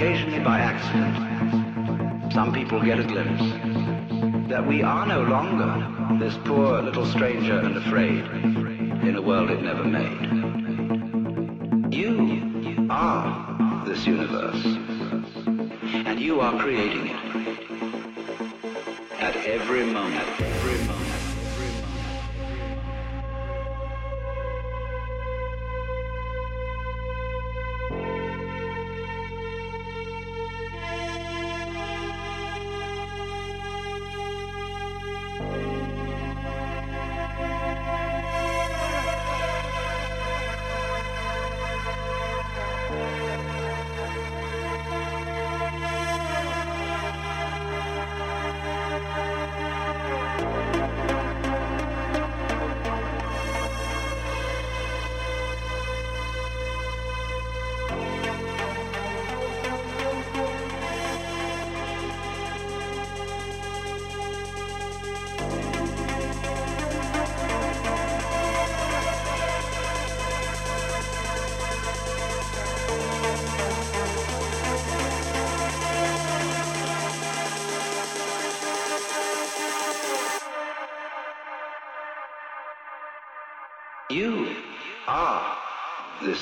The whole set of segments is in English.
occasionally by accident, some people get a glimpse that we are.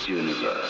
universe.